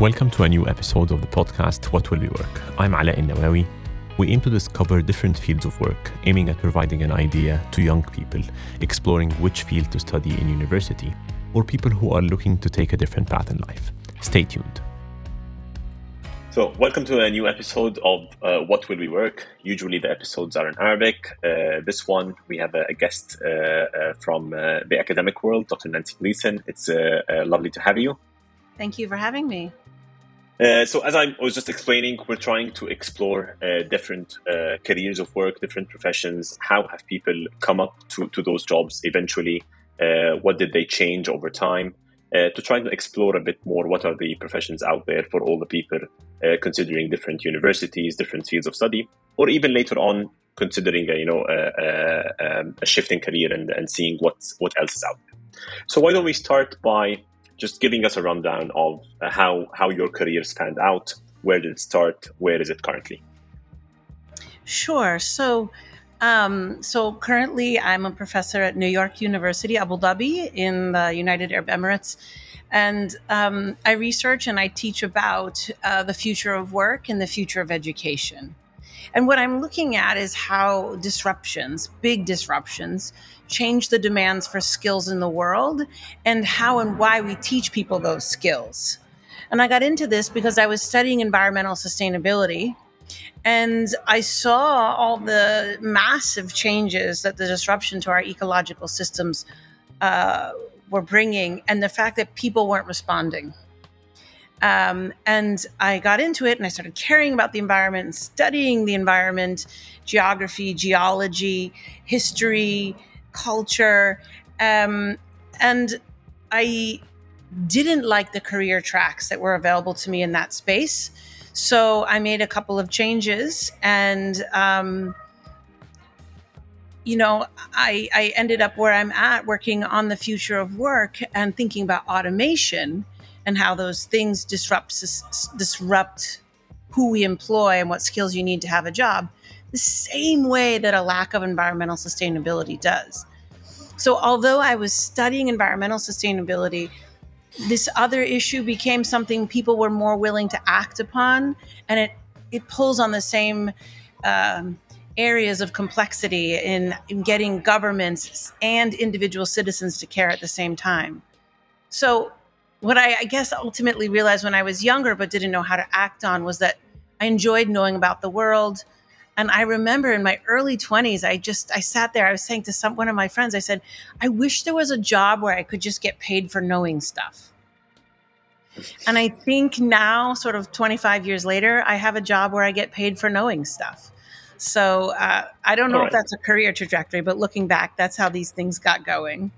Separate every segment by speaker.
Speaker 1: Welcome to a new episode of the podcast What Will We Work? I'm Ala Nawawi. We aim to discover different fields of work, aiming at providing an idea to young people exploring which field to study in university, or people who are looking to take a different path in life. Stay tuned. So, welcome to a new episode of uh, What Will We Work? Usually the episodes are in Arabic. Uh, this one, we have a, a guest uh, uh from uh, the academic world, Dr. Nancy Gleason. It's uh, lovely to have you.
Speaker 2: Thank you for having me.
Speaker 1: Uh, so as I was just explaining, we're trying to explore uh, different uh, careers of work, different professions. How have people come up to, to those jobs eventually? Uh, what did they change over time? Uh, to try to explore a bit more what are the professions out there for all the people considering different universities, different fields of study, or even later on considering a, you know a, a, a shifting career and, and seeing what what else is out there. So why don't we start by just giving us a rundown of uh, how how your career spanned out. Where did it start? Where is it currently?
Speaker 2: Sure. So. Um, so currently, I'm a professor at New York University, Abu Dhabi, in the United Arab Emirates, and um, I research and I teach about uh, the future of work and the future of education. And what I'm looking at is how disruptions, big disruptions, change the demands for skills in the world and how and why we teach people those skills. And I got into this because I was studying environmental sustainability and I saw all the massive changes that the disruption to our ecological systems uh, were bringing, and the fact that people weren't responding. Um, and I got into it and I started caring about the environment and studying the environment, geography, geology, history, culture. Um, and I didn't like the career tracks that were available to me in that space. So I made a couple of changes and, um, you know, I, I ended up where I'm at working on the future of work and thinking about automation and how those things disrupt disrupt who we employ and what skills you need to have a job the same way that a lack of environmental sustainability does. So although i was studying environmental sustainability this other issue became something people were more willing to act upon and it it pulls on the same um, areas of complexity in, in getting governments and individual citizens to care at the same time. So what I, I guess ultimately realized when I was younger but didn't know how to act on was that I enjoyed knowing about the world. And I remember in my early 20s, I just I sat there, I was saying to some one of my friends, I said, I wish there was a job where I could just get paid for knowing stuff. And I think now, sort of 25 years later, I have a job where I get paid for knowing stuff. So uh, I don't know right. if that's a career trajectory, but looking back, that's how these things got going.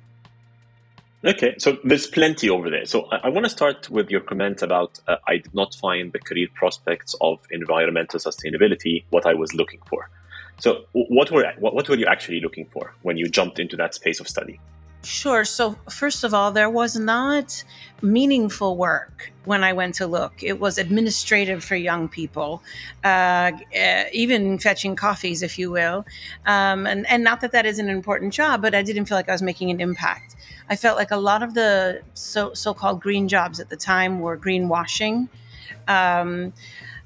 Speaker 1: Okay, so there's plenty over there. So I, I want to start with your comment about uh, I did not find the career prospects of environmental sustainability what I was looking for. So what were what, what were you actually looking for when you jumped into that space of study?
Speaker 2: Sure. So, first of all, there was not meaningful work when I went to look. It was administrative for young people, uh, uh, even fetching coffees, if you will. Um, and, and not that that is an important job, but I didn't feel like I was making an impact. I felt like a lot of the so so called green jobs at the time were greenwashing. Um,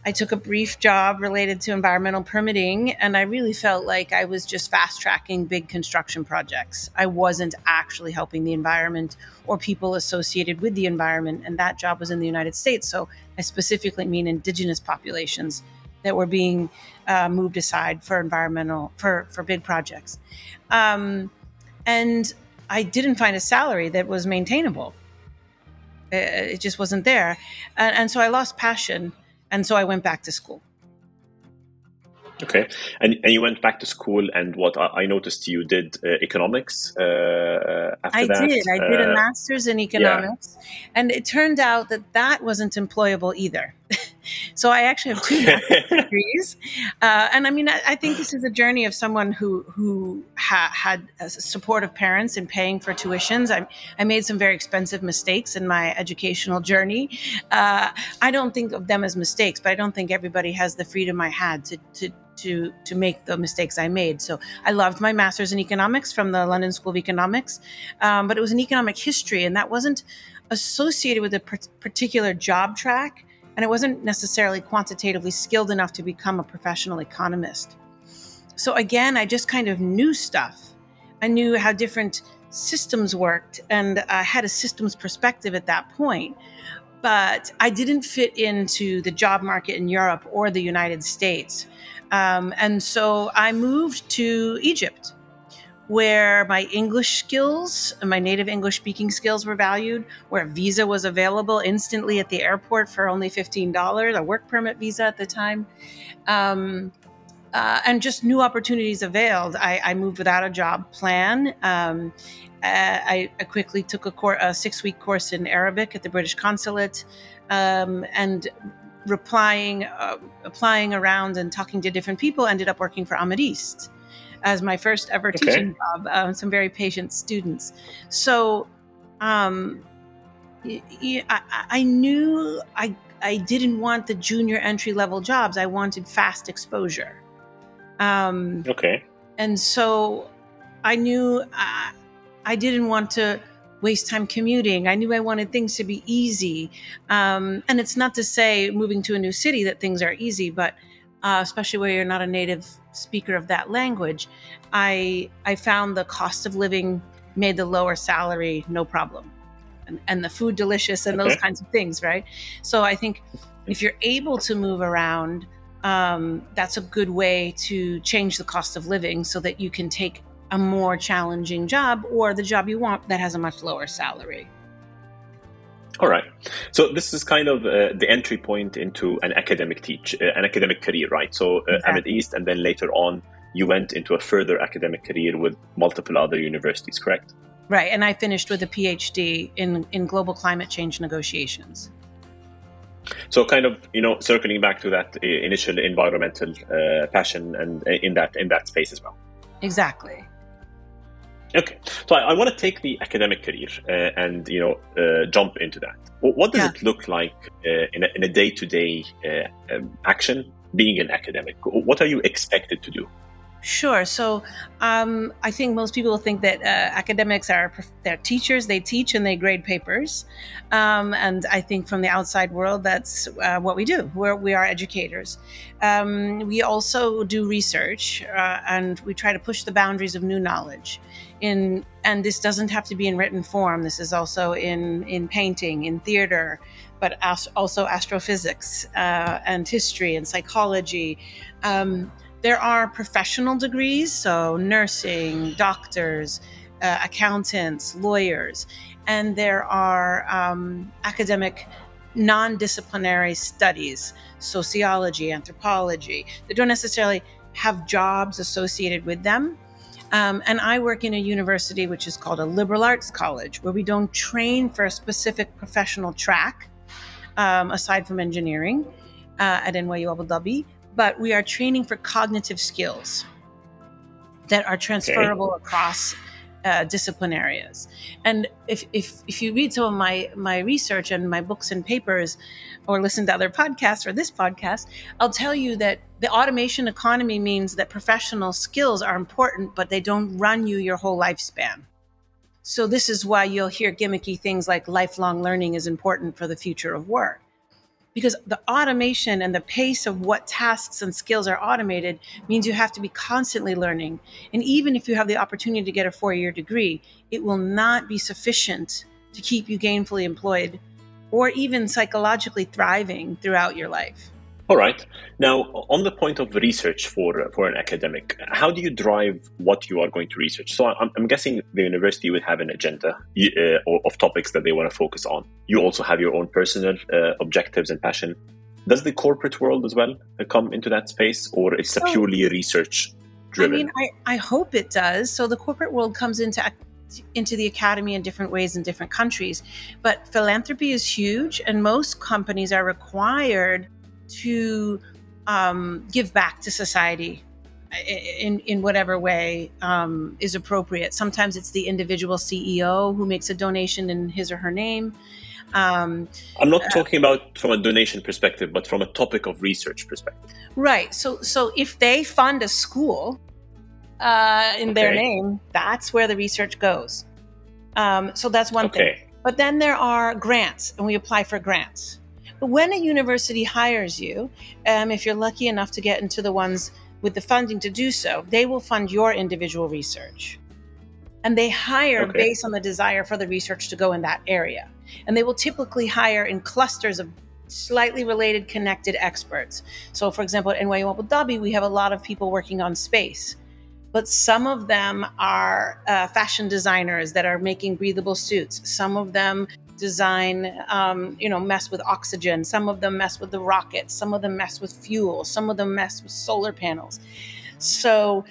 Speaker 2: I took a brief job related to environmental permitting, and I really felt like I was just fast tracking big construction projects. I wasn't actually helping the environment or people associated with the environment, and that job was in the United States. So I specifically mean indigenous populations that were being uh, moved aside for environmental for for big projects. Um, and I didn't find a salary that was maintainable. It just wasn't there. And, and so I lost passion. And so I went back to school.
Speaker 1: Okay, and and you went back to school, and what I noticed you did uh, economics. Uh, after
Speaker 2: I
Speaker 1: that.
Speaker 2: did. I did a uh, master's in economics, yeah. and it turned out that that wasn't employable either. so I actually have two degrees, uh, and I mean, I, I, think this is a journey of someone who who ha- had supportive parents in paying for tuitions. I, I made some very expensive mistakes in my educational journey. Uh, I don't think of them as mistakes, but I don't think everybody has the freedom I had to to to to make the mistakes I made. So I loved my master's in economics from the London School of Economics, um, but it was in economic history, and that wasn't associated with a particular job track, and I wasn't necessarily quantitatively skilled enough to become a professional economist. So again, I just kind of knew stuff. I knew how different systems worked, and I had a systems perspective at that point. But I didn't fit into the job market in Europe or the United States. Um, and so I moved to Egypt where my English skills, and my native English speaking skills were valued, where a visa was available instantly at the airport for only $15, a work permit visa at the time. Um, uh, and just new opportunities availed. I, I moved without a job plan. Um, I, I, quickly took a, cor- a six week course in Arabic at the British consulate um, and replying, uh, applying around and talking to different people, ended up working for AMIDEAST as my first ever okay. teaching job. Um, some very patient students. So, um, I, I knew I I didn't want the junior entry level jobs. I wanted fast exposure.
Speaker 1: Um, okay.
Speaker 2: And so I knew I, I didn't want to waste time commuting. I knew I wanted things to be easy. Um, and it's not to say moving to a new city that things are easy, but uh, especially where you're not a native speaker of that language, I I found the cost of living made the lower salary no problem, and, and the food delicious and okay. those kinds of things, right? So I think if you're able to move around, um, that's a good way to change the cost of living so that you can take a more challenging job or the job you want that has a much lower salary.
Speaker 1: All right. So this is kind of uh, the entry point into an academic teach, uh, an academic career, right? So uh, exactly. AMIDEAST, and then later on, you went into a further academic career with multiple other universities, correct?
Speaker 2: Right, and I finished with a PhD in in global climate change negotiations.
Speaker 1: So, kind of, you know, circling back to that uh, initial environmental uh, passion, and uh, in that in that space as well.
Speaker 2: Exactly.
Speaker 1: Okay, so I, I want to take the academic career uh, and you know uh, jump into that. What does yeah. it look like uh, in a day to day action being an academic? What are you expected to do?
Speaker 2: Sure. So um, I think most people think that uh, academics are they're teachers. They teach and they grade papers. Um, and I think from the outside world, that's uh, what we do. We're, we are educators. Um, we also do research uh, and we try to push the boundaries of new knowledge. In and this doesn't have to be in written form. This is also in in painting, in theater, but also astrophysics uh, and history and psychology. Um, there are professional degrees, so nursing, doctors, uh, accountants, lawyers, and there are um, academic non disciplinary studies, sociology, anthropology, that don't necessarily have jobs associated with them. Um, and I work in a university which is called a liberal arts college, where we don't train for a specific professional track um, aside from engineering uh, at NYU Abu Dhabi but we are training for cognitive skills that are transferable okay. across uh, discipline areas. And if, if, if you read some of my, my research and my books and papers, or listen to other podcasts or this podcast, I'll tell you that the automation economy means that professional skills are important, but they don't run you your whole lifespan. So, this is why you'll hear gimmicky things like lifelong learning is important for the future of work because the automation and the pace of what tasks and skills are automated means you have to be constantly learning. And even if you have the opportunity to get a four year degree, it will not be sufficient to keep you gainfully employed or even psychologically thriving throughout your life.
Speaker 1: All right. Now, on the point of research for for an academic, how do you drive what you are going to research? So, I'm, I'm guessing the university would have an agenda uh, of topics that they want to focus on. You also have your own personal uh, objectives and passion. Does the corporate world as well come into that space, or it's so, a purely research driven?
Speaker 2: I mean, I, I hope it does. So, the corporate world comes into into the academy in different ways in different countries. But philanthropy is huge, and most companies are required to um, give back to society in in whatever way um, is appropriate. Sometimes it's the individual CEO who makes a donation in his or her name.
Speaker 1: Um, I'm not uh, talking about from a donation perspective, but from a topic of research perspective.
Speaker 2: Right. So so if they fund a school uh, in okay. their name, that's where the research goes. Um, so that's one okay. thing. But then there are grants, and we apply for grants. But when a university hires you, um, if you're lucky enough to get into the ones with the funding to do so, they will fund your individual research. And they hire okay. based on the desire for the research to go in that area. And they will typically hire in clusters of slightly related connected experts. So, for example, at NYU Abu Dhabi, we have a lot of people working on space but some of them are uh, fashion designers that are making breathable suits. Some of them design, um, you know, mess with oxygen. Some of them mess with the rockets. Some of them mess with fuel. Some of them mess with solar panels. So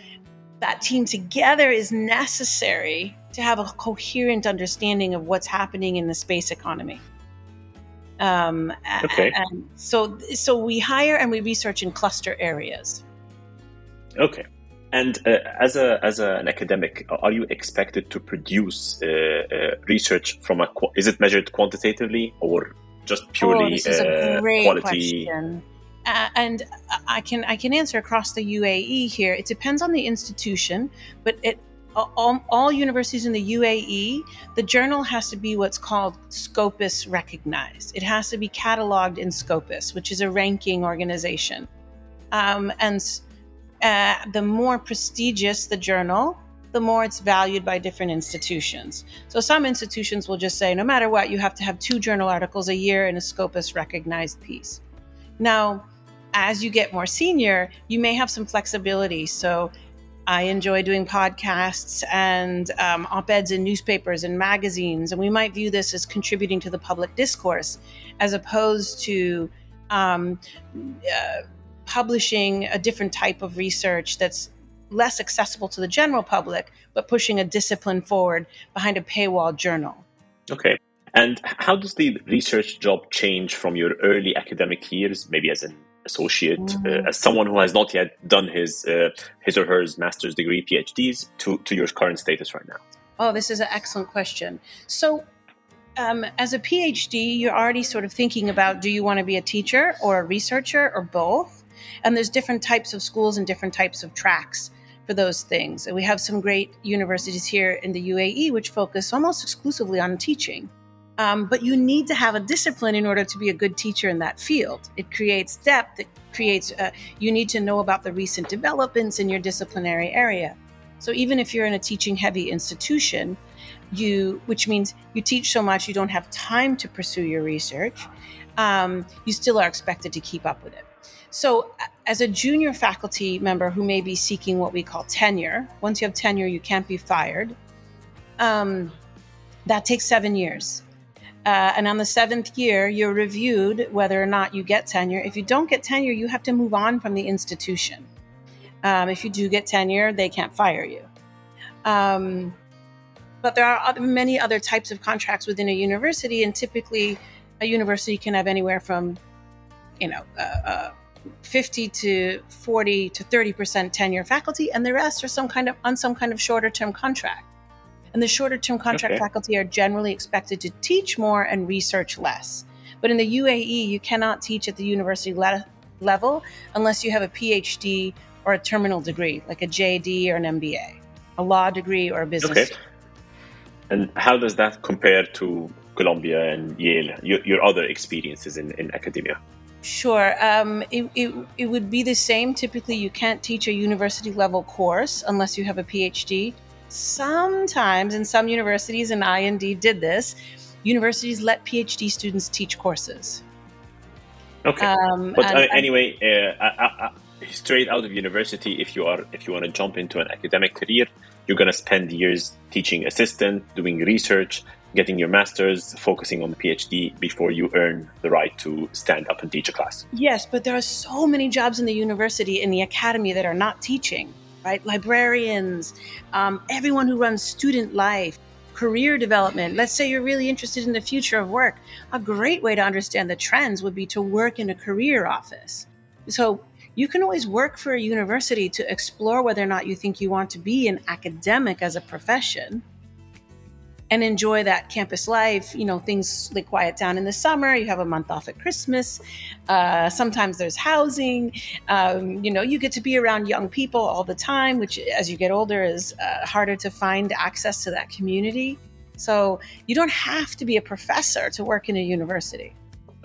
Speaker 2: that team together is necessary to have a coherent understanding of what's happening in the space economy. Um, okay. So, so we hire and we research in cluster areas.
Speaker 1: Okay. And uh, as a as a, an academic, are you expected to produce uh, uh, research from a? Is it measured quantitatively or just purely
Speaker 2: oh, this is a quality? Question. Uh, and I can I can answer across the UAE here. It depends on the institution, but it all, all, universities in the UAE, the journal has to be what's called Scopus recognized. It has to be cataloged in Scopus, which is a ranking organization. Um, and uh, the more prestigious the journal, the more it's valued by different institutions. So some institutions will just say, no matter what, you have to have two journal articles a year in a Scopus recognized piece. Now, as you get more senior, you may have some flexibility. So I enjoy doing podcasts and um, op eds in newspapers and magazines, and we might view this as contributing to the public discourse as opposed to um, uh, publishing a different type of research that's less accessible to the general public, but pushing a discipline forward behind a paywall journal.
Speaker 1: Okay. And how does the research job change from your early academic years, maybe as an associate, uh, mm-hmm. uh, as someone who has not yet done his uh, his or her master's degree, PhDs, to, to your current status right now?
Speaker 2: Oh, this is an excellent question. So, um, as a PhD, you're already sort of thinking about do you want to be a teacher or a researcher or both? And there's different types of schools and different types of tracks for those things. And we have some great universities here in the UAE which focus almost exclusively on teaching. Um, but you need to have a discipline in order to be a good teacher in that field. It creates depth. It creates. Uh, you need to know about the recent developments in your disciplinary area. So even if you're in a teaching-heavy institution, you, which means you teach so much you don't have time to pursue your research, um, you still are expected to keep up with it. So, as a junior faculty member who may be seeking what we call tenure, once you have tenure, you can't be fired. Um, that takes seven years. Uh, and on the seventh year, you're reviewed whether or not you get tenure. If you don't get tenure, you have to move on from the institution. Um, if you do get tenure, they can't fire you. Um, but there are many other types of contracts within a university, and typically, a university can have anywhere from, you know, uh, uh, 50 to 40 to 30% tenure faculty, and the rest are some kind of on some kind of shorter term contract. And the shorter term contract okay. faculty are generally expected to teach more and research less. But in the UAE, you cannot teach at the university le- level unless you have a PhD or a terminal degree, like a JD or an MBA, a law degree or a business. Okay. Degree.
Speaker 1: And how does that compare to Columbia and Yale, your, your other experiences in, in academia?
Speaker 2: Sure. Um, it, it, it would be the same. Typically, you can't teach a university level course unless you have a PhD. Sometimes, in some universities, and I indeed did this, universities let PhD students teach courses.
Speaker 1: Okay. Um, but and, uh, anyway, uh, I, I, straight out of university, if you are if you want to jump into an academic career, you're going to spend years teaching assistant, doing research, getting your master's, focusing on the PhD before you earn the right to stand up and teach a class.
Speaker 2: Yes, but there are so many jobs in the university, in the academy, that are not teaching, right? Librarians, um, everyone who runs student life, career development. Let's say you're really interested in the future of work. A great way to understand the trends would be to work in a career office. So you can always work for a university to explore whether or not you think you want to be an academic as a profession and enjoy that campus life. You know, things like quiet down in the summer. You have a month off at Christmas. Uh, sometimes there's housing. Um, you know, you get to be around young people all the time, which as you get older is uh, harder to find access to that community. So you don't have to be a professor to work in a university.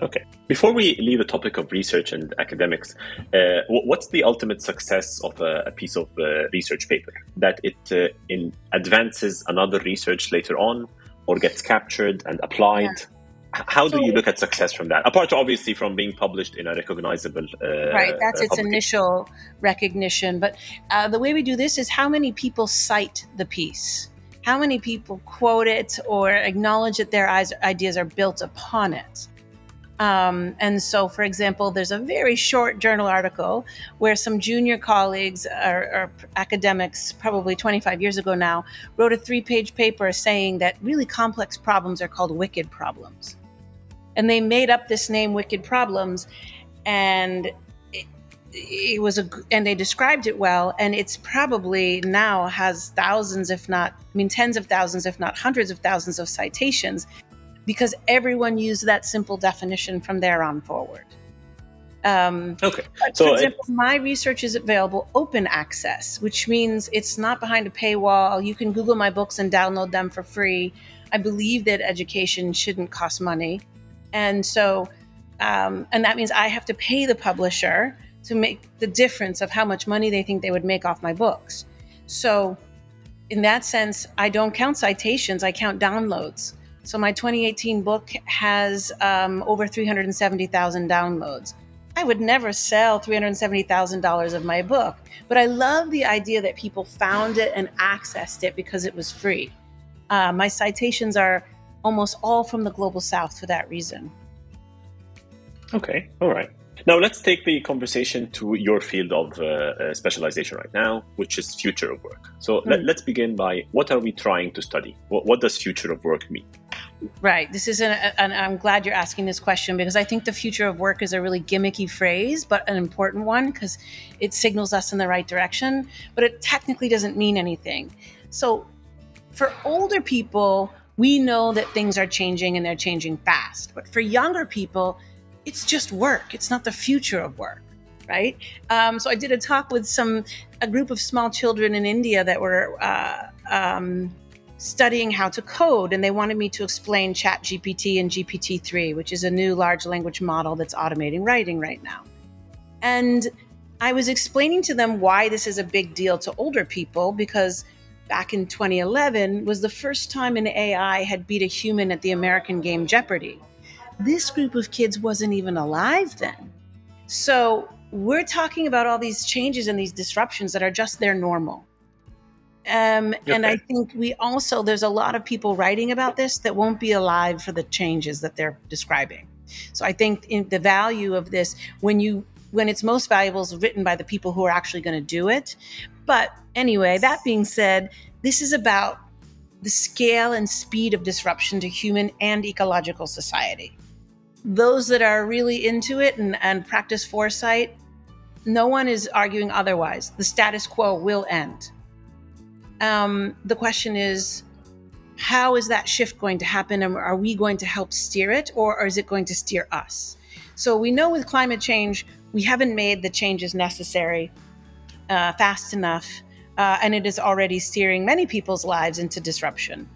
Speaker 1: Okay. Before we leave the topic of research and academics, uh, what's the ultimate success of a, a piece of uh, research paper? That it uh, in advances another research later on, or gets captured and applied. Yeah. How do you look at success from that? Apart, obviously, from being published in a recognizable
Speaker 2: uh, right, that's its initial recognition. But uh, the way we do this is how many people cite the piece, how many people quote it or acknowledge that their ideas are built upon it. Um, and so, for example, there's a very short journal article where some junior colleagues or, or, academics, probably 25 years ago now, wrote a three page paper saying that really complex problems are called wicked problems. And they made up this name, wicked problems, and it, it was a, and they described it well. And it's probably now has thousands, if not, I mean, tens of thousands, if not hundreds of thousands of citations because everyone used that simple definition from there on forward.
Speaker 1: Um, okay.
Speaker 2: So for example, it, my research is available open access, which means it's not behind a paywall. You can Google my books and download them for free. I believe that education shouldn't cost money, and so, um, and that means I have to pay the publisher to make the difference of how much money they think they would make off my books. So, in that sense, I don't count citations; I count downloads. So my 2018 book has um, over 370,000 downloads. I would never sell $370,000 of my book, but I love the idea that people found it and accessed it because it was free. Uh, my citations are almost all from the global south for that reason.
Speaker 1: Okay, all right. Now let's take the conversation to your field of uh, uh, specialization right now, which is future of work. So mm. let, us begin by what are we trying to study? What, what does future of work mean?
Speaker 2: Right. This is an, and I'm glad you're asking this question because I think the future of work is a really gimmicky phrase, but an important one because it signals us in the right direction, but it technically doesn't mean anything. So for older people, we know that things are changing and they're changing fast. But for younger people, it's just work. It's not the future of work, right? Um, so I did a talk with some a group of small children in India that were uh, um, studying how to code, and they wanted me to explain Chat GPT and GPT three, which is a new large language model that's automating writing right now. And I was explaining to them why this is a big deal to older people because back in 2011 was the first time an AI had beat a human at the American game Jeopardy. This group of kids wasn't even alive then. So we're talking about all these changes and these disruptions that are just their normal. Um, okay. And I think we also, there's a lot of people writing about this that won't be alive for the changes that they're describing. So I think the value of this, when you when it's most valuable, is written by the people who are actually going to do it. But anyway, that being said, this is about the scale and speed of disruption to human and ecological society. Those that are really into it and, and practice foresight, no one is arguing otherwise. The status quo will end. Um, the question is, how is that shift going to happen? And are we going to help steer it or is it going to steer us? So we know with climate change, we haven't made the changes necessary uh, fast enough. Uh, and it is already steering many people's lives into disruption,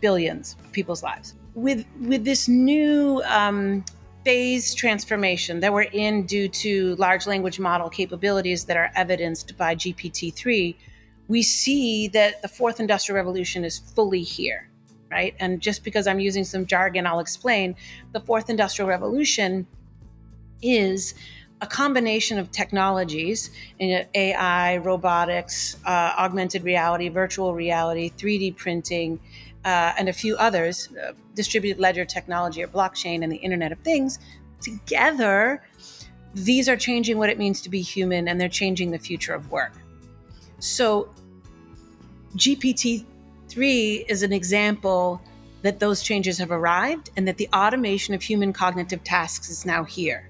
Speaker 2: billions of people's lives. With, with this new um, phase transformation that we're in due to large language model capabilities that are evidenced by GPT 3, we see that the fourth industrial revolution is fully here, right? And just because I'm using some jargon, I'll explain. The fourth industrial revolution is a combination of technologies AI, robotics, uh, augmented reality, virtual reality, 3D printing, uh, and a few others, uh, distributed ledger technology or blockchain and the Internet of Things. Together, these are changing what it means to be human and they're changing the future of work. So, GPT 3 is an example that those changes have arrived and that the automation of human cognitive tasks is now here.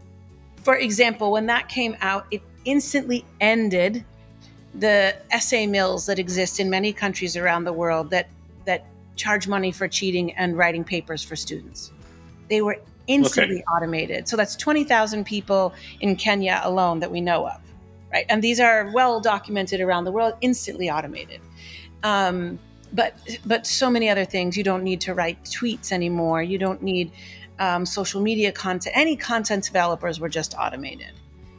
Speaker 2: For example, when that came out, it instantly ended the essay mills that exist in many countries around the world that, that charge money for cheating and writing papers for students. They were instantly okay. automated. So that's 20,000 people in Kenya alone that we know of right? And these are well documented around the world, instantly automated. Um, but but so many other things. You don't need to write tweets anymore. You don't need um, social media content. Any content developers were just automated.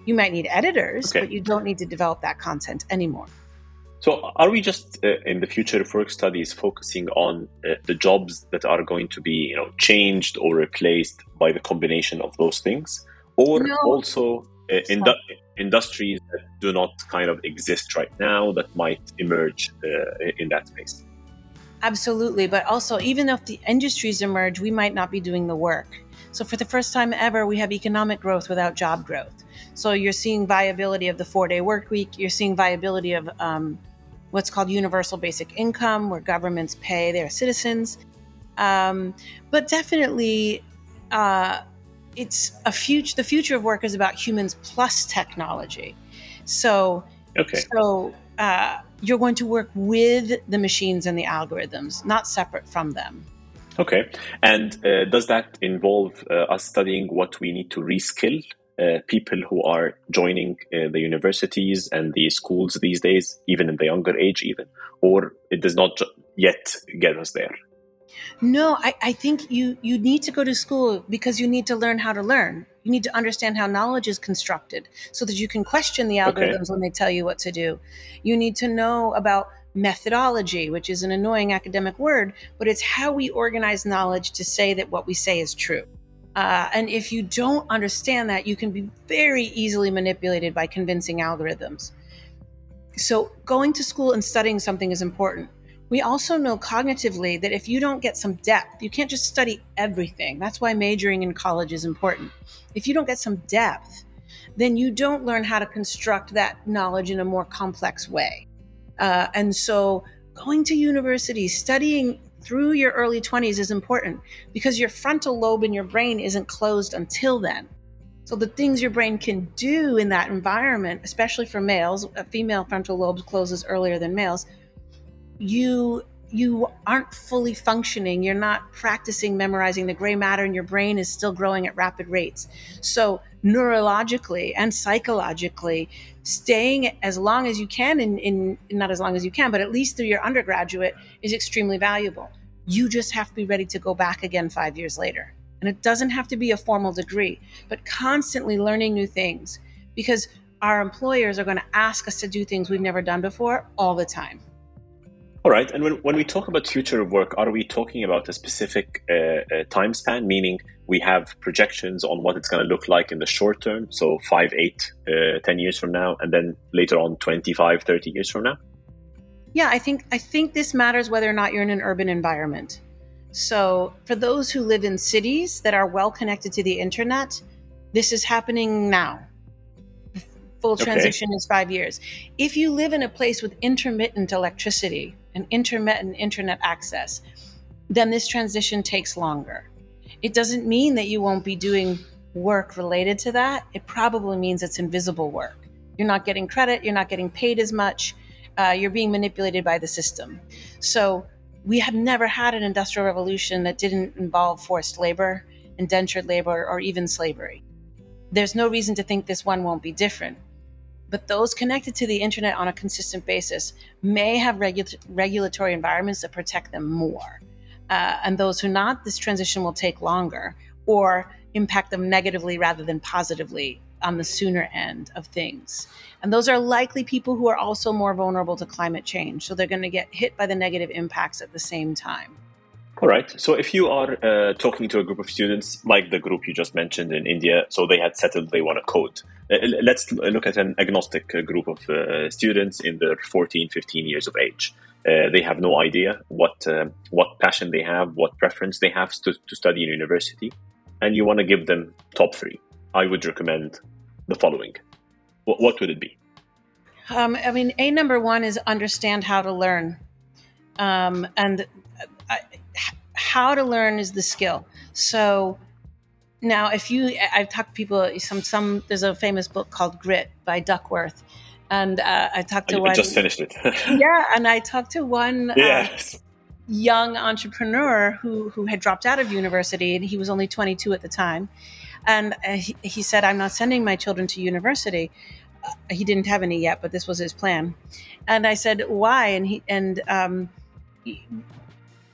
Speaker 2: You might need editors, okay. but you don't need to develop that content anymore.
Speaker 1: So, are we just uh, in the future of work studies focusing on uh, the jobs that are going to be, you know, changed or replaced by the combination of those things, or no. also indu- industries that do not kind of exist right now that might emerge uh, in that space?
Speaker 2: Absolutely, but also even if the industries emerge, we might not be doing the work. So, for the first time ever, we have economic growth without job growth. So, you're seeing viability of the four day work week, you're seeing viability of um, what's called universal basic income, where governments pay their citizens. Um, but definitely, uh, it's a future. The future of work is about humans plus technology. So,
Speaker 1: okay.
Speaker 2: So uh, you're going to work with the machines and the algorithms, not separate from them.
Speaker 1: Okay. And uh, does that involve uh, us studying what we need to reskill uh, people who are joining uh, the universities and the schools these days, even in the younger age, even, or it does not yet get us there?
Speaker 2: No, I, I think you you need to go to school because you need to learn how to learn. You need to understand how knowledge is constructed so that you can question the algorithms okay. when they tell you what to do. You need to know about methodology, which is an annoying academic word, but it's how we organize knowledge to say that what we say is true. Uh, and if you don't understand that, you can be very easily manipulated by convincing algorithms. So, going to school and studying something is important. We also know cognitively that if you don't get some depth, you can't just study everything. That's why majoring in college is important. If you don't get some depth, then you don't learn how to construct that knowledge in a more complex way. Uh, and so, going to university, studying through your early 20s is important because your frontal lobe in your brain isn't closed until then. So the things your brain can do in that environment, especially for males, a female frontal lobe closes earlier than males. You you aren't fully functioning. You're not practicing memorizing. The gray matter in your brain is still growing at rapid rates. So neurologically and psychologically, staying as long as you can in, in not as long as you can, but at least through your undergraduate is extremely valuable. You just have to be ready to go back again five years later. And it doesn't have to be a formal degree, but constantly learning new things because our employers are going to ask us to do things we've never done before all the time.
Speaker 1: All right. And when, when we talk about future of work, are we talking about a specific uh, uh, time span, meaning we have projections on what it's going to look like in the short term, so five, eight, uh, 10 years from now, and then later on 25, 30 years from now?
Speaker 2: Yeah, I think I think this matters whether or not you're in an urban environment. So, for those who live in cities that are well connected to the internet, this is happening now. Full transition okay. is 5 years. If you live in a place with intermittent electricity and intermittent internet access, then this transition takes longer. It doesn't mean that you won't be doing work related to that. It probably means it's invisible work. You're not getting credit, you're not getting paid as much uh, you're being manipulated by the system. So we have never had an industrial revolution that didn't involve forced labor, indentured labor, or even slavery. There's no reason to think this one won't be different. But those connected to the internet on a consistent basis may have regu- regulatory environments that protect them more. Uh, and those who not, this transition will take longer or impact them negatively rather than positively on the sooner end of things. And those are likely people who are also more vulnerable to climate change. So they're going to get hit by the negative impacts at the same time.
Speaker 1: All right. So if you are uh, talking to a group of students, like the group you just mentioned in India, so they had settled they want to code. Uh, let's look at an agnostic uh, group of uh, students in their 14, 15 years of age. They have no idea what what passion they have, what preference they have to, to study in university, and you want to give them top three. I would recommend the following. What, what would it be?
Speaker 2: Um, I mean, a number one is understand how to learn, um, and uh, how to learn is the skill. So now, if you, I've talked to people. Some, some. There's a famous book called Grit by Duckworth, and uh, I talked to
Speaker 1: I
Speaker 2: one.
Speaker 1: just finished it.
Speaker 2: yeah, and I talked to one.
Speaker 1: Uh, yes.
Speaker 2: Young entrepreneur who who had dropped out of university, and he was only 22 at the time, and uh, he, he, said, I'm not sending my children to university. Uh, he didn't have any yet, but this was his plan. And I said, why? And he, and, um,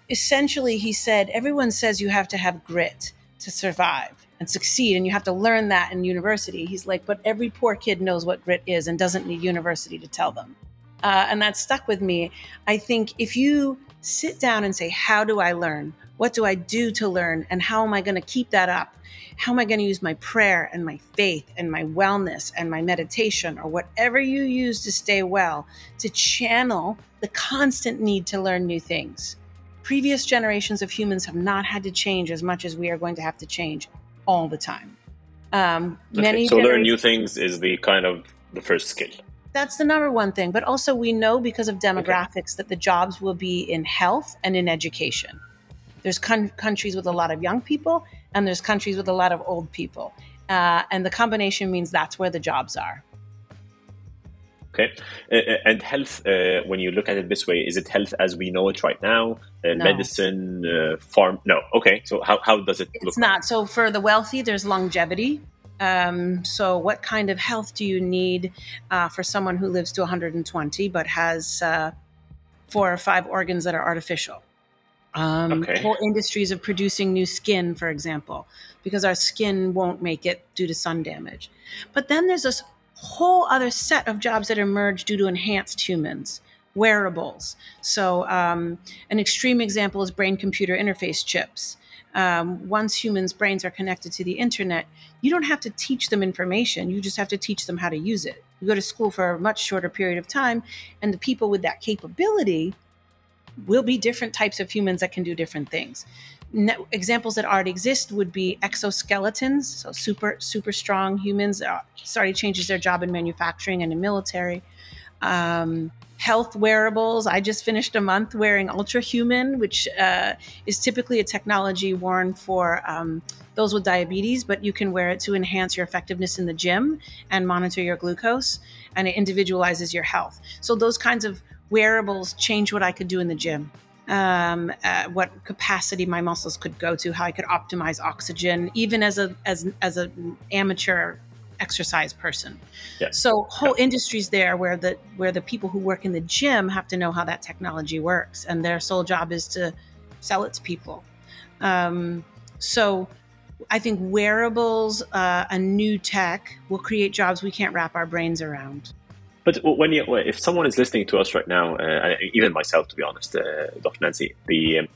Speaker 2: essentially he said everyone says you have to have grit to survive and succeed and you have to learn that in university. He's like but every poor kid knows what grit is and doesn't need university to tell them. Uh, and that stuck with me. I think if you sit down and say how do i learn? What do i do to learn? And how am i going to keep that up? How am i going to use my prayer and my faith and my wellness and my meditation or whatever you use to stay well to channel the constant need to learn new things previous generations of humans have not had to change as much as we are going to have to change all the time. Um,
Speaker 1: okay, many so learn new things is the kind of the first skill.
Speaker 2: That's the number one thing. But also, we know because of demographics okay. that the jobs will be in health and in education. There's con- countries with a lot of young people, and there's countries with a lot of old people. Uh, and the combination means that's where the jobs are.
Speaker 1: Okay. Uh, uh, and health, uh, when you look at it this way, is it health as we know it right now? Uh, no. Medicine, uh, farm? No. Okay. So how, how does it
Speaker 2: look? It's not. Like? So for the wealthy, there's longevity. Um, so what kind of health do you need uh, for someone who lives to 120 but has four or five organs that are artificial? Um, okay. Whole industries of producing new skin, for example, because our skin won't make it due to sun damage. But then there's this whole other set of jobs that emerge due to enhanced humans wearables. So um, an extreme example is brain computer interface chips. Um, once humans brains are connected to the internet you don't have to teach them information you just have to teach them how to use it. You go to school for a much shorter period of time and the people with that capability will be different types of humans that can do different things examples that already exist would be exoskeletons, so super super strong humans. Uh, started changes their job in manufacturing and in military. Um, health wearables. I just finished a month wearing Ultrahuman, which uh, is typically a technology worn for um, those with diabetes, but you can wear it to enhance your effectiveness in the gym and monitor your glucose, and it individualizes your health. So those kinds of wearables change what I could do in the gym um, uh, what capacity my muscles could go to, how I could optimize oxygen, even as a as as an amateur exercise person. Yeah. So whole yeah. industries there where the where the people who work in the gym have to know how that technology works, and their sole job is to sell it to people. Um, so I think wearables, uh, a new tech, will create jobs we can't wrap our brains around.
Speaker 1: But when you, if someone is listening to us right now, uh, even myself, to be honest, uh, Dr. Nancy, the um,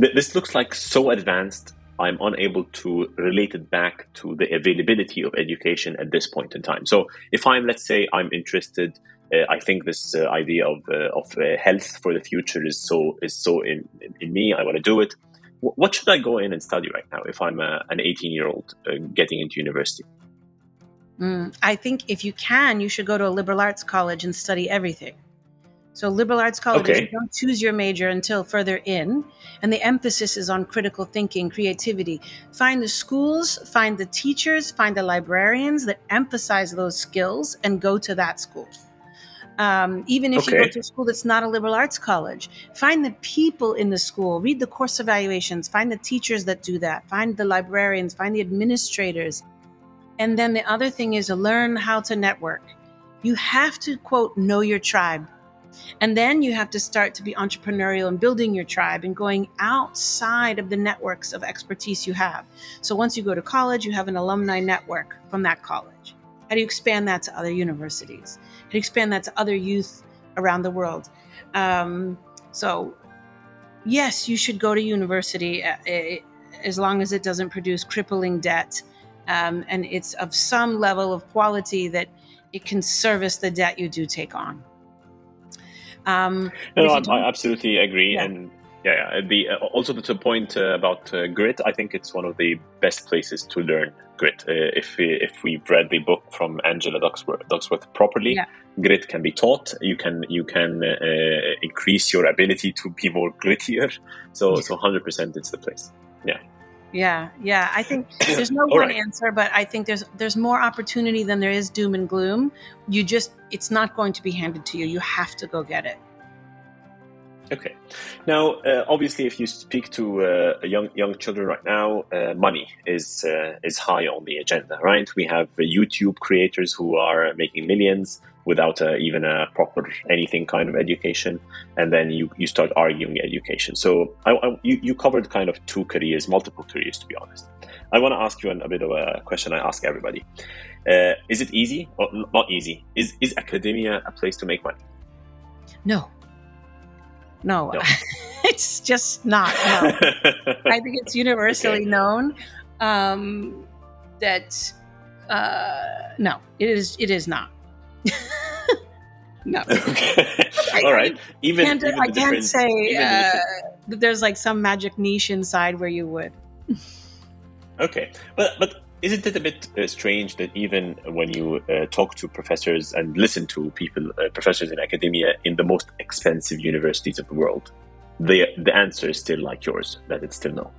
Speaker 1: th- this looks like so advanced. I'm unable to relate it back to the availability of education at this point in time. So, if I'm, let's say, I'm interested, uh, I think this uh, idea of uh, of uh, health for the future is so is so in in, me. I want to do it. W- what should I go in and study right now if I'm an 18 year old getting into university?
Speaker 2: Mm, I think if you can, you should go to a liberal arts college and study everything. So, liberal arts colleges, okay. don't choose your major until further in, and the emphasis is on critical thinking, creativity. Find the schools, find the teachers, find the librarians that emphasize those skills, and go to that school. Um, even if okay. you go to a school that's not a liberal arts college, find the people in the school, read the course evaluations, find the teachers that do that, find the librarians, find the administrators, and then the other thing is to learn how to network. You have to, quote, know your tribe. And then you have to start to be entrepreneurial and building your tribe and going outside of the networks of expertise you have. So once you go to college, you have an alumni network from that college. How do you expand that to other universities? How do you expand that to other youth around the world? Um, so, yes, you should go to university uh, as long as it doesn't produce crippling debt um, and it's of some level of quality that it can service the debt you do take on.
Speaker 1: Um, no, no I, I, absolutely agree, yeah. and yeah, yeah, the uh, also to the point uh, about uh, grit, I think it's one of the best places to learn grit. Uh, if we, if we've read the book from Angela Duckworth properly, yeah. grit can be taught. You can you can uh, increase your ability to be more grittier. So so hundred percent, it's the place. Yeah.
Speaker 2: Yeah, yeah. I think there's no one right. answer, but I think there's there's more opportunity than there is doom and gloom. You just it's not going to be handed to you. You have to go get it.
Speaker 1: Okay. Now, uh, obviously, if you speak to uh, young young children right now, uh, money is uh, is high on the agenda, right? We have YouTube creators who are making millions without uh, even a proper anything kind of education, and then you, you start arguing education. So, I, I, you you covered kind of two careers, multiple careers, to be honest. I want to ask you a bit of a question I ask everybody: uh, Is it easy or not easy? Is is academia a place to make money?
Speaker 2: No. No, no. it's just not. No. I think it's universally okay. known um, that uh, no, it is. It is not. no.
Speaker 1: Okay. All right. Even,
Speaker 2: can't,
Speaker 1: even
Speaker 2: I can't say uh, that there's like some magic niche inside where you would.
Speaker 1: okay, but but isn't it a bit uh, strange that even when you uh, talk to professors and listen to people, uh, professors in academia in the most expensive universities of the world, the the answer is still like yours, that it's still no.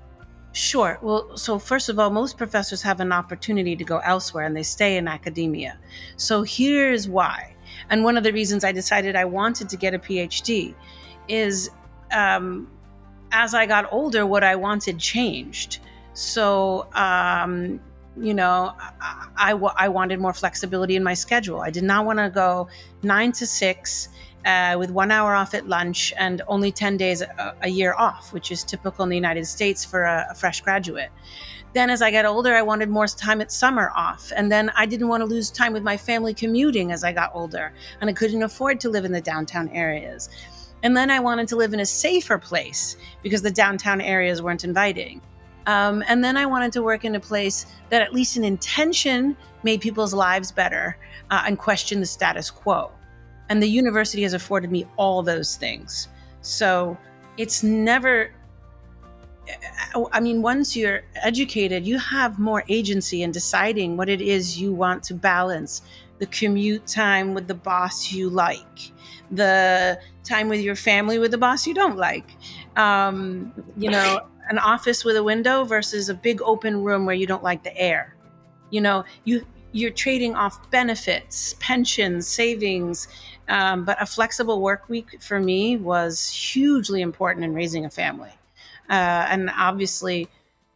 Speaker 2: Sure. Well, so first of all, most professors have an opportunity to go elsewhere and they stay in academia. So here's why. And one of the reasons I decided I wanted to get a PhD is um, as I got older, what I wanted changed. So um, you know, I, I, I, wanted more flexibility in my schedule. I did not want to go nine to six uh, with one hour off at lunch and only 10 days a, a, year off, which is typical in the United States for a, a fresh graduate. Then, as I got older, I wanted more time at summer off. And then I didn't want to lose time with my family commuting as I got older. And I couldn't afford to live in the downtown areas. And then I wanted to live in a safer place because the downtown areas weren't inviting. Um, and then I wanted to work in a place that, at least in intention, made people's lives better uh, and question the status quo. And the university has afforded me all those things. So it's never, I mean, once you're educated, you have more agency in deciding what it is you want to balance the commute time with the boss you like, the time with your family with the boss you don't like. Um, you know, an office with a window versus a big open room where you don't like the air. You know, you you're trading off benefits, pensions, savings, um, but a flexible work week for me was hugely important in raising a family. Uh, and obviously,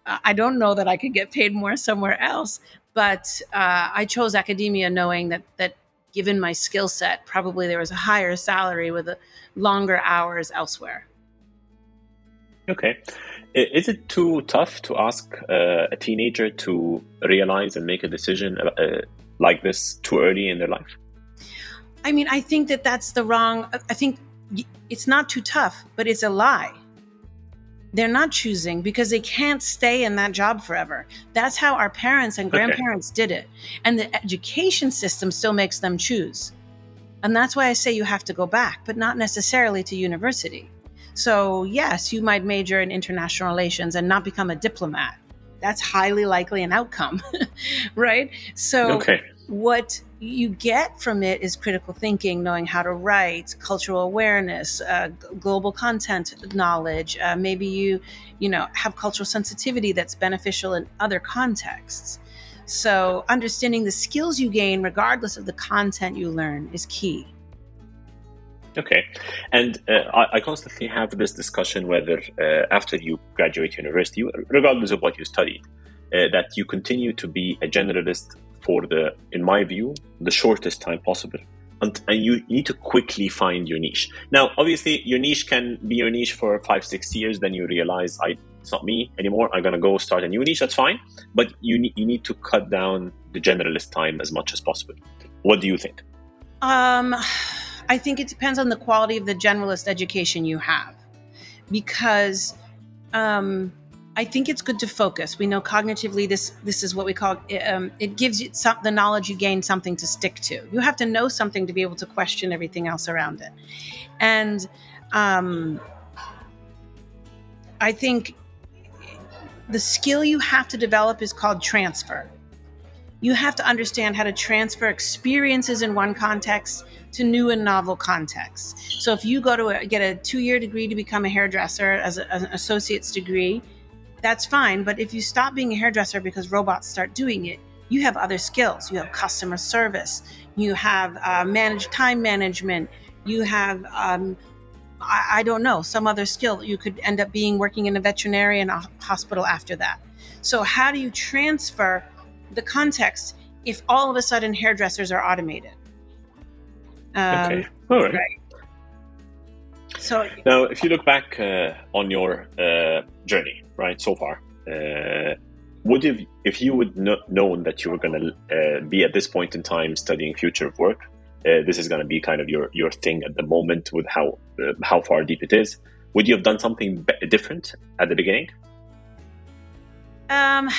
Speaker 2: I don't know that I could get paid more somewhere else, but uh, I chose academia knowing that that given my skill set, probably there was a higher salary with longer hours elsewhere.
Speaker 1: Okay. Is it too tough to ask uh, a teenager to realize and make a decision uh, like this too early in their life?
Speaker 2: I mean, I think that that's the wrong. I think it's not too tough, but it's a lie. They're not choosing because they can't stay in that job forever. That's how our parents and grandparents okay. did it. And the education system still makes them choose. And that's why I say you have to go back, but not necessarily to university. So, yes, you might major in international relations and not become a diplomat. That's highly likely an outcome, right? So, okay. what you get from it is critical thinking, knowing how to write, cultural awareness, uh, global content knowledge. Uh, maybe you, you know, have cultural sensitivity that's beneficial in other contexts. So, understanding the skills you gain, regardless of the content you learn, is key.
Speaker 1: Okay, and uh, I, I, constantly have this discussion whether uh, after you graduate university, regardless of what you studied, uh, that you continue to be a generalist for the, in my view, the shortest time possible. And, and you need to quickly find your niche. Now, obviously, your niche can be your niche for five, six years. Then you realize, I, it's not me anymore. I'm gonna go start a new niche. That's fine. But you need you need to cut down the generalist time as much as possible. What do you think?
Speaker 2: Um I think it depends on the quality of the generalist education you have, because um, I think it's good to focus. We know cognitively this this is what we call um, it gives you some, the knowledge you gain something to stick to. You have to know something to be able to question everything else around it, and um, I think the skill you have to develop is called transfer. You have to understand how to transfer experiences in one context to new and novel contexts. So if you go to a, get a two-year degree to become a hairdresser as, a, as an associate's degree, that's fine. But if you stop being a hairdresser because robots start doing it, you have other skills. You have customer service. You have uh, managed time management. You have um, I, I don't know, some other skill. You could end up being working in a veterinarian hospital after that. So, how do you transfer the context if all of a sudden hairdressers are automated?
Speaker 1: Um, okay. All right. right.
Speaker 2: So
Speaker 1: now, if you look back uh, on your uh, journey, right, so far, uh, would you, if you would not known that you were going to uh, be at this point in time studying future of work, uh, this is going to be kind of your your thing at the moment with how uh, how far deep it is. Would you have done something different at the beginning?
Speaker 2: Um,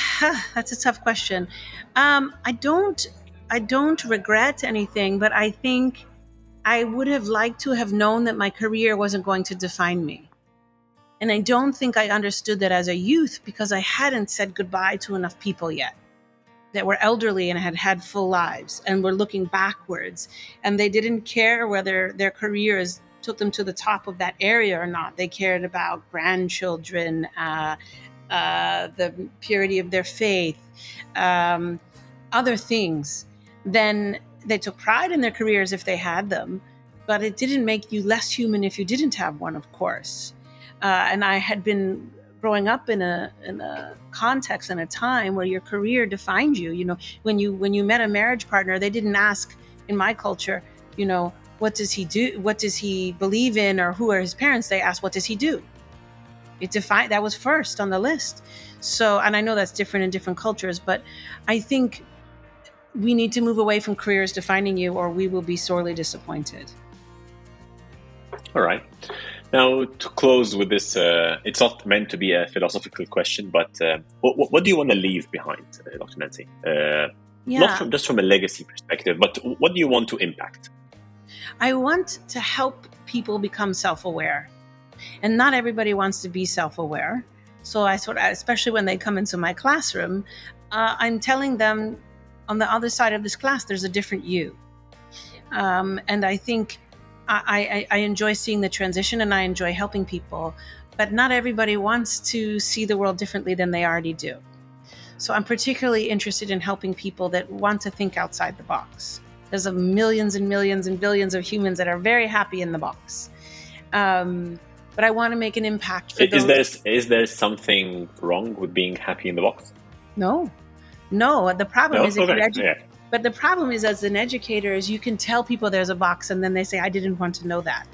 Speaker 2: that's a tough question. Um, I don't I don't regret anything, but I think I would have liked to have known that my career wasn't going to define me. And I don't think I understood that as a youth because I hadn't said goodbye to enough people yet that were elderly and had had full lives and were looking backwards. And they didn't care whether their careers took them to the top of that area or not. They cared about grandchildren, uh, uh, the purity of their faith, um, other things. Then they took pride in their careers if they had them, but it didn't make you less human if you didn't have one, of course. Uh, and I had been growing up in a in a context and a time where your career defined you. You know, when you when you met a marriage partner, they didn't ask in my culture, you know, what does he do? What does he believe in, or who are his parents? They asked, what does he do? It defined that was first on the list. So, and I know that's different in different cultures, but I think we need to move away from careers defining you, or we will be sorely disappointed.
Speaker 1: All right. Now, to close with this, uh, it's not meant to be a philosophical question, but uh, what, what, do you want to leave behind, uh, Dr. Nancy? Uh, yeah. Not from, just from a legacy perspective, but what do you want to impact?
Speaker 2: I want to help people become self aware. And not everybody wants to be self aware. So I sort of, especially when they come into my classroom, uh, I'm telling them on the other side of this class, there's a different you. Um, and I think I, I, I enjoy seeing the transition and I enjoy helping people, but not everybody wants to see the world differently than they already do. So I'm particularly interested in helping people that want to think outside the box. There's a millions and millions and billions of humans that are very happy in the box. Um, but I want to make an impact for
Speaker 1: is those. there is there something wrong with being happy in the box?
Speaker 2: No, no. The problem no? is if you edu- yeah. But the problem is, as an educator, is you can tell people there's a box, and then they say, "I didn't want to know that."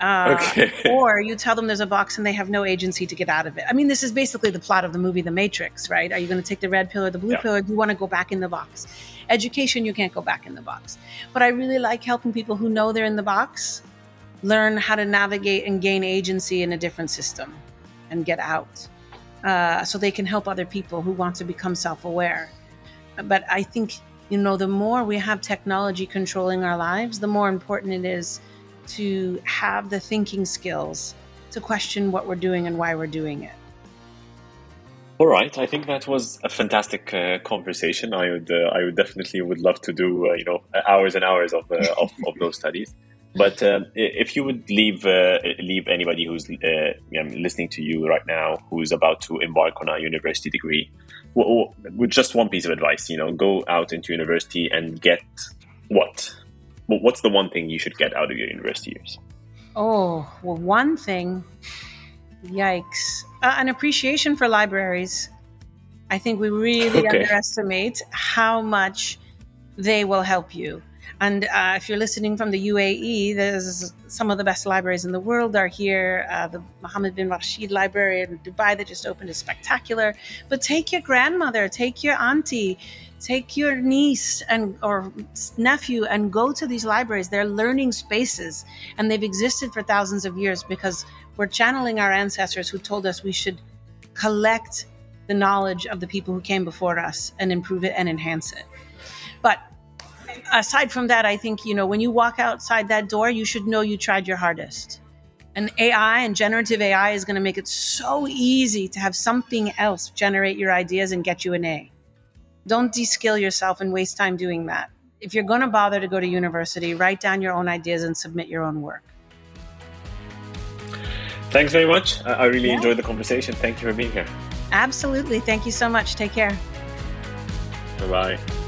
Speaker 2: Uh, okay. or you tell them there's a box and they have no agency to get out of it. I mean, this is basically the plot of the movie The Matrix, right? Are you going to take the red pill or the blue yeah. pill, or do you want to go back in the box? Education, you can't go back in the box. But I really like helping people who know they're in the box learn how to navigate and gain agency in a different system and get out uh, so they can help other people who want to become self aware. But I think, you know, the more we have technology controlling our lives, the more important it is to have the thinking skills to question what we're doing and why we're doing it.
Speaker 1: All right, I think that was a fantastic uh, conversation. I would, uh, I would definitely would love to do, uh, you know, hours and hours of, uh, of, of those studies. But um, if you would leave uh, leave anybody who's uh, listening to you right now, who's about to embark on a university degree, with just one piece of advice, you know, go out into university and get what? What's the one thing you should get out of your university years?
Speaker 2: Oh, well, one thing, yikes, uh, an appreciation for libraries. I think we really okay. underestimate how much they will help you. And uh, if you're listening from the UAE, there's some of the best libraries in the world are here. Uh, the Mohammed bin Rashid Library in Dubai that just opened is spectacular. But take your grandmother, take your auntie, take your niece and or nephew and go to these libraries. They're learning spaces, and they've existed for thousands of years because we're channeling our ancestors who told us we should collect the knowledge of the people who came before us and improve it and enhance it. Aside from that, I think, you know, when you walk outside that door, you should know you tried your hardest. And AI and generative AI is going to make it so easy to have something else generate your ideas and get you an A. Don't deskill yourself and waste time doing that. If you're going to bother to go to university, write down your own ideas and submit your own work.
Speaker 1: Thanks very much. I really yeah. enjoyed the conversation. Thank you for being here.
Speaker 2: Absolutely. Thank you so much. Take care.
Speaker 1: Bye bye.